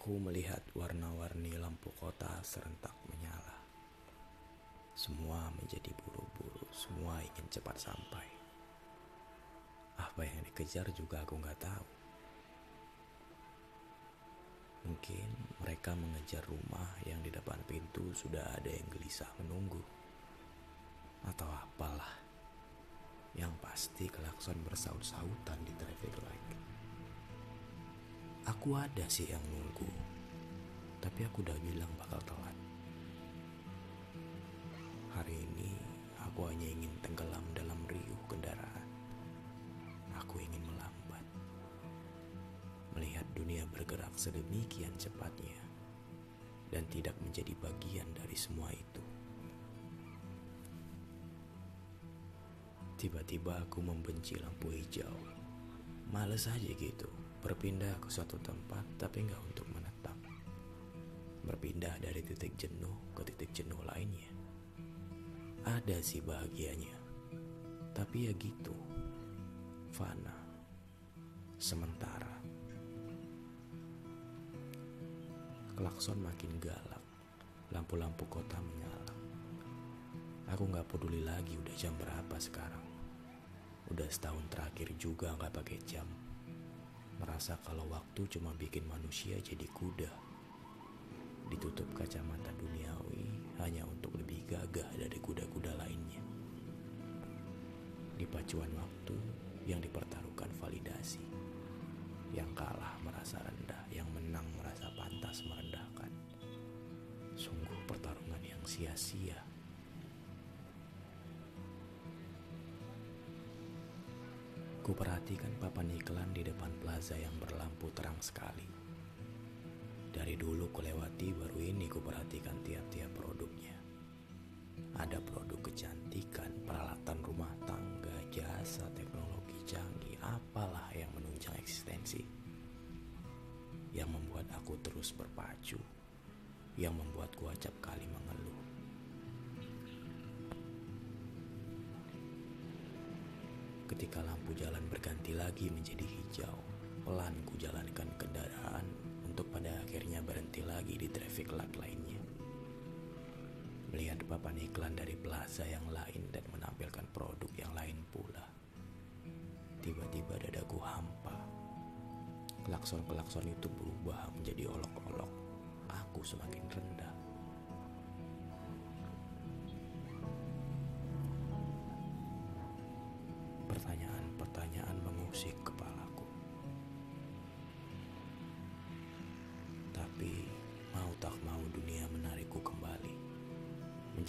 Aku melihat warna-warni lampu kota serentak menyala. Semua menjadi buru-buru, semua ingin cepat sampai. Apa yang dikejar juga aku nggak tahu. Mungkin mereka mengejar rumah yang di depan pintu sudah ada yang gelisah menunggu. Atau apalah. Yang pasti kelakson bersaut-sautan di traffic light. Aku ada sih yang nunggu. Tapi aku udah bilang bakal telat. Hari ini aku hanya ingin tenggelam dalam riuh kendaraan. Aku ingin melambat. Melihat dunia bergerak sedemikian cepatnya dan tidak menjadi bagian dari semua itu. Tiba-tiba aku membenci lampu hijau. Males aja gitu, berpindah ke suatu tempat tapi nggak untuk menetap. Berpindah dari titik jenuh ke titik jenuh lainnya. Ada sih bahagianya, tapi ya gitu, fana, sementara. Klakson makin galak, lampu-lampu kota menyala. Aku nggak peduli lagi udah jam berapa sekarang. Udah setahun terakhir juga nggak pakai jam. Merasa kalau waktu cuma bikin manusia jadi kuda. Ditutup kacamata duniawi hanya untuk lebih gagah dari kuda-kuda lainnya. Di pacuan waktu yang dipertaruhkan validasi. Yang kalah merasa rendah, yang menang merasa pantas merendahkan. Sungguh pertarungan yang sia-sia. Ku perhatikan papan iklan di depan plaza yang berlampu terang sekali. Dari dulu kulewati baru ini ku perhatikan tiap-tiap produknya. Ada produk kecantikan, peralatan rumah tangga, jasa, teknologi canggih, apalah yang menunjang eksistensi. Yang membuat aku terus berpacu, yang membuatku acap kali Ketika lampu jalan berganti lagi menjadi hijau, pelan ku jalankan kendaraan untuk pada akhirnya berhenti lagi di traffic light lainnya. Melihat papan iklan dari plaza yang lain dan menampilkan produk yang lain pula. Tiba-tiba dadaku hampa. Klakson-klakson itu berubah menjadi olok-olok. Aku semakin rendah.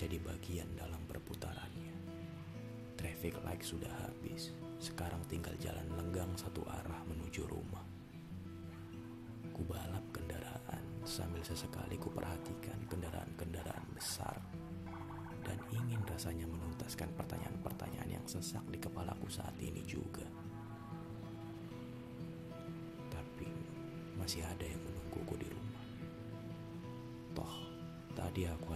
Menjadi bagian dalam perputarannya. Traffic light sudah habis, sekarang tinggal jalan lenggang satu arah menuju rumah. Ku balap kendaraan sambil sesekali ku perhatikan kendaraan-kendaraan besar dan ingin rasanya menuntaskan pertanyaan-pertanyaan yang sesak di kepalaku saat ini juga. Tapi masih ada yang menungguku di rumah. Toh, tadi aku